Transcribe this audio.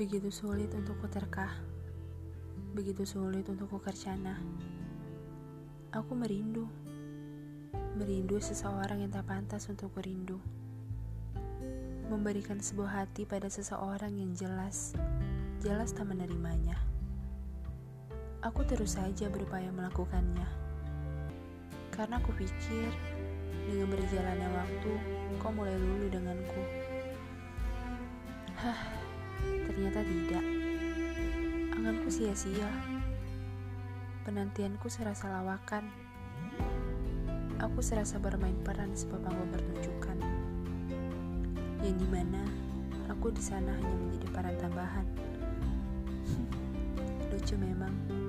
Begitu sulit untuk kuterkah, begitu sulit untuk kukercana. Aku merindu, merindu seseorang yang tak pantas untuk kurindu. Memberikan sebuah hati pada seseorang yang jelas, jelas tak menerimanya. Aku terus saja berupaya melakukannya. Karena aku pikir, dengan berjalannya waktu, kau mulai lulu denganku. Hah, ternyata tidak. Anganku sia-sia. Penantianku serasa lawakan. Aku serasa bermain peran sebab aku pertunjukan. Yang di mana aku di sana hanya menjadi peran tambahan. Lucu memang.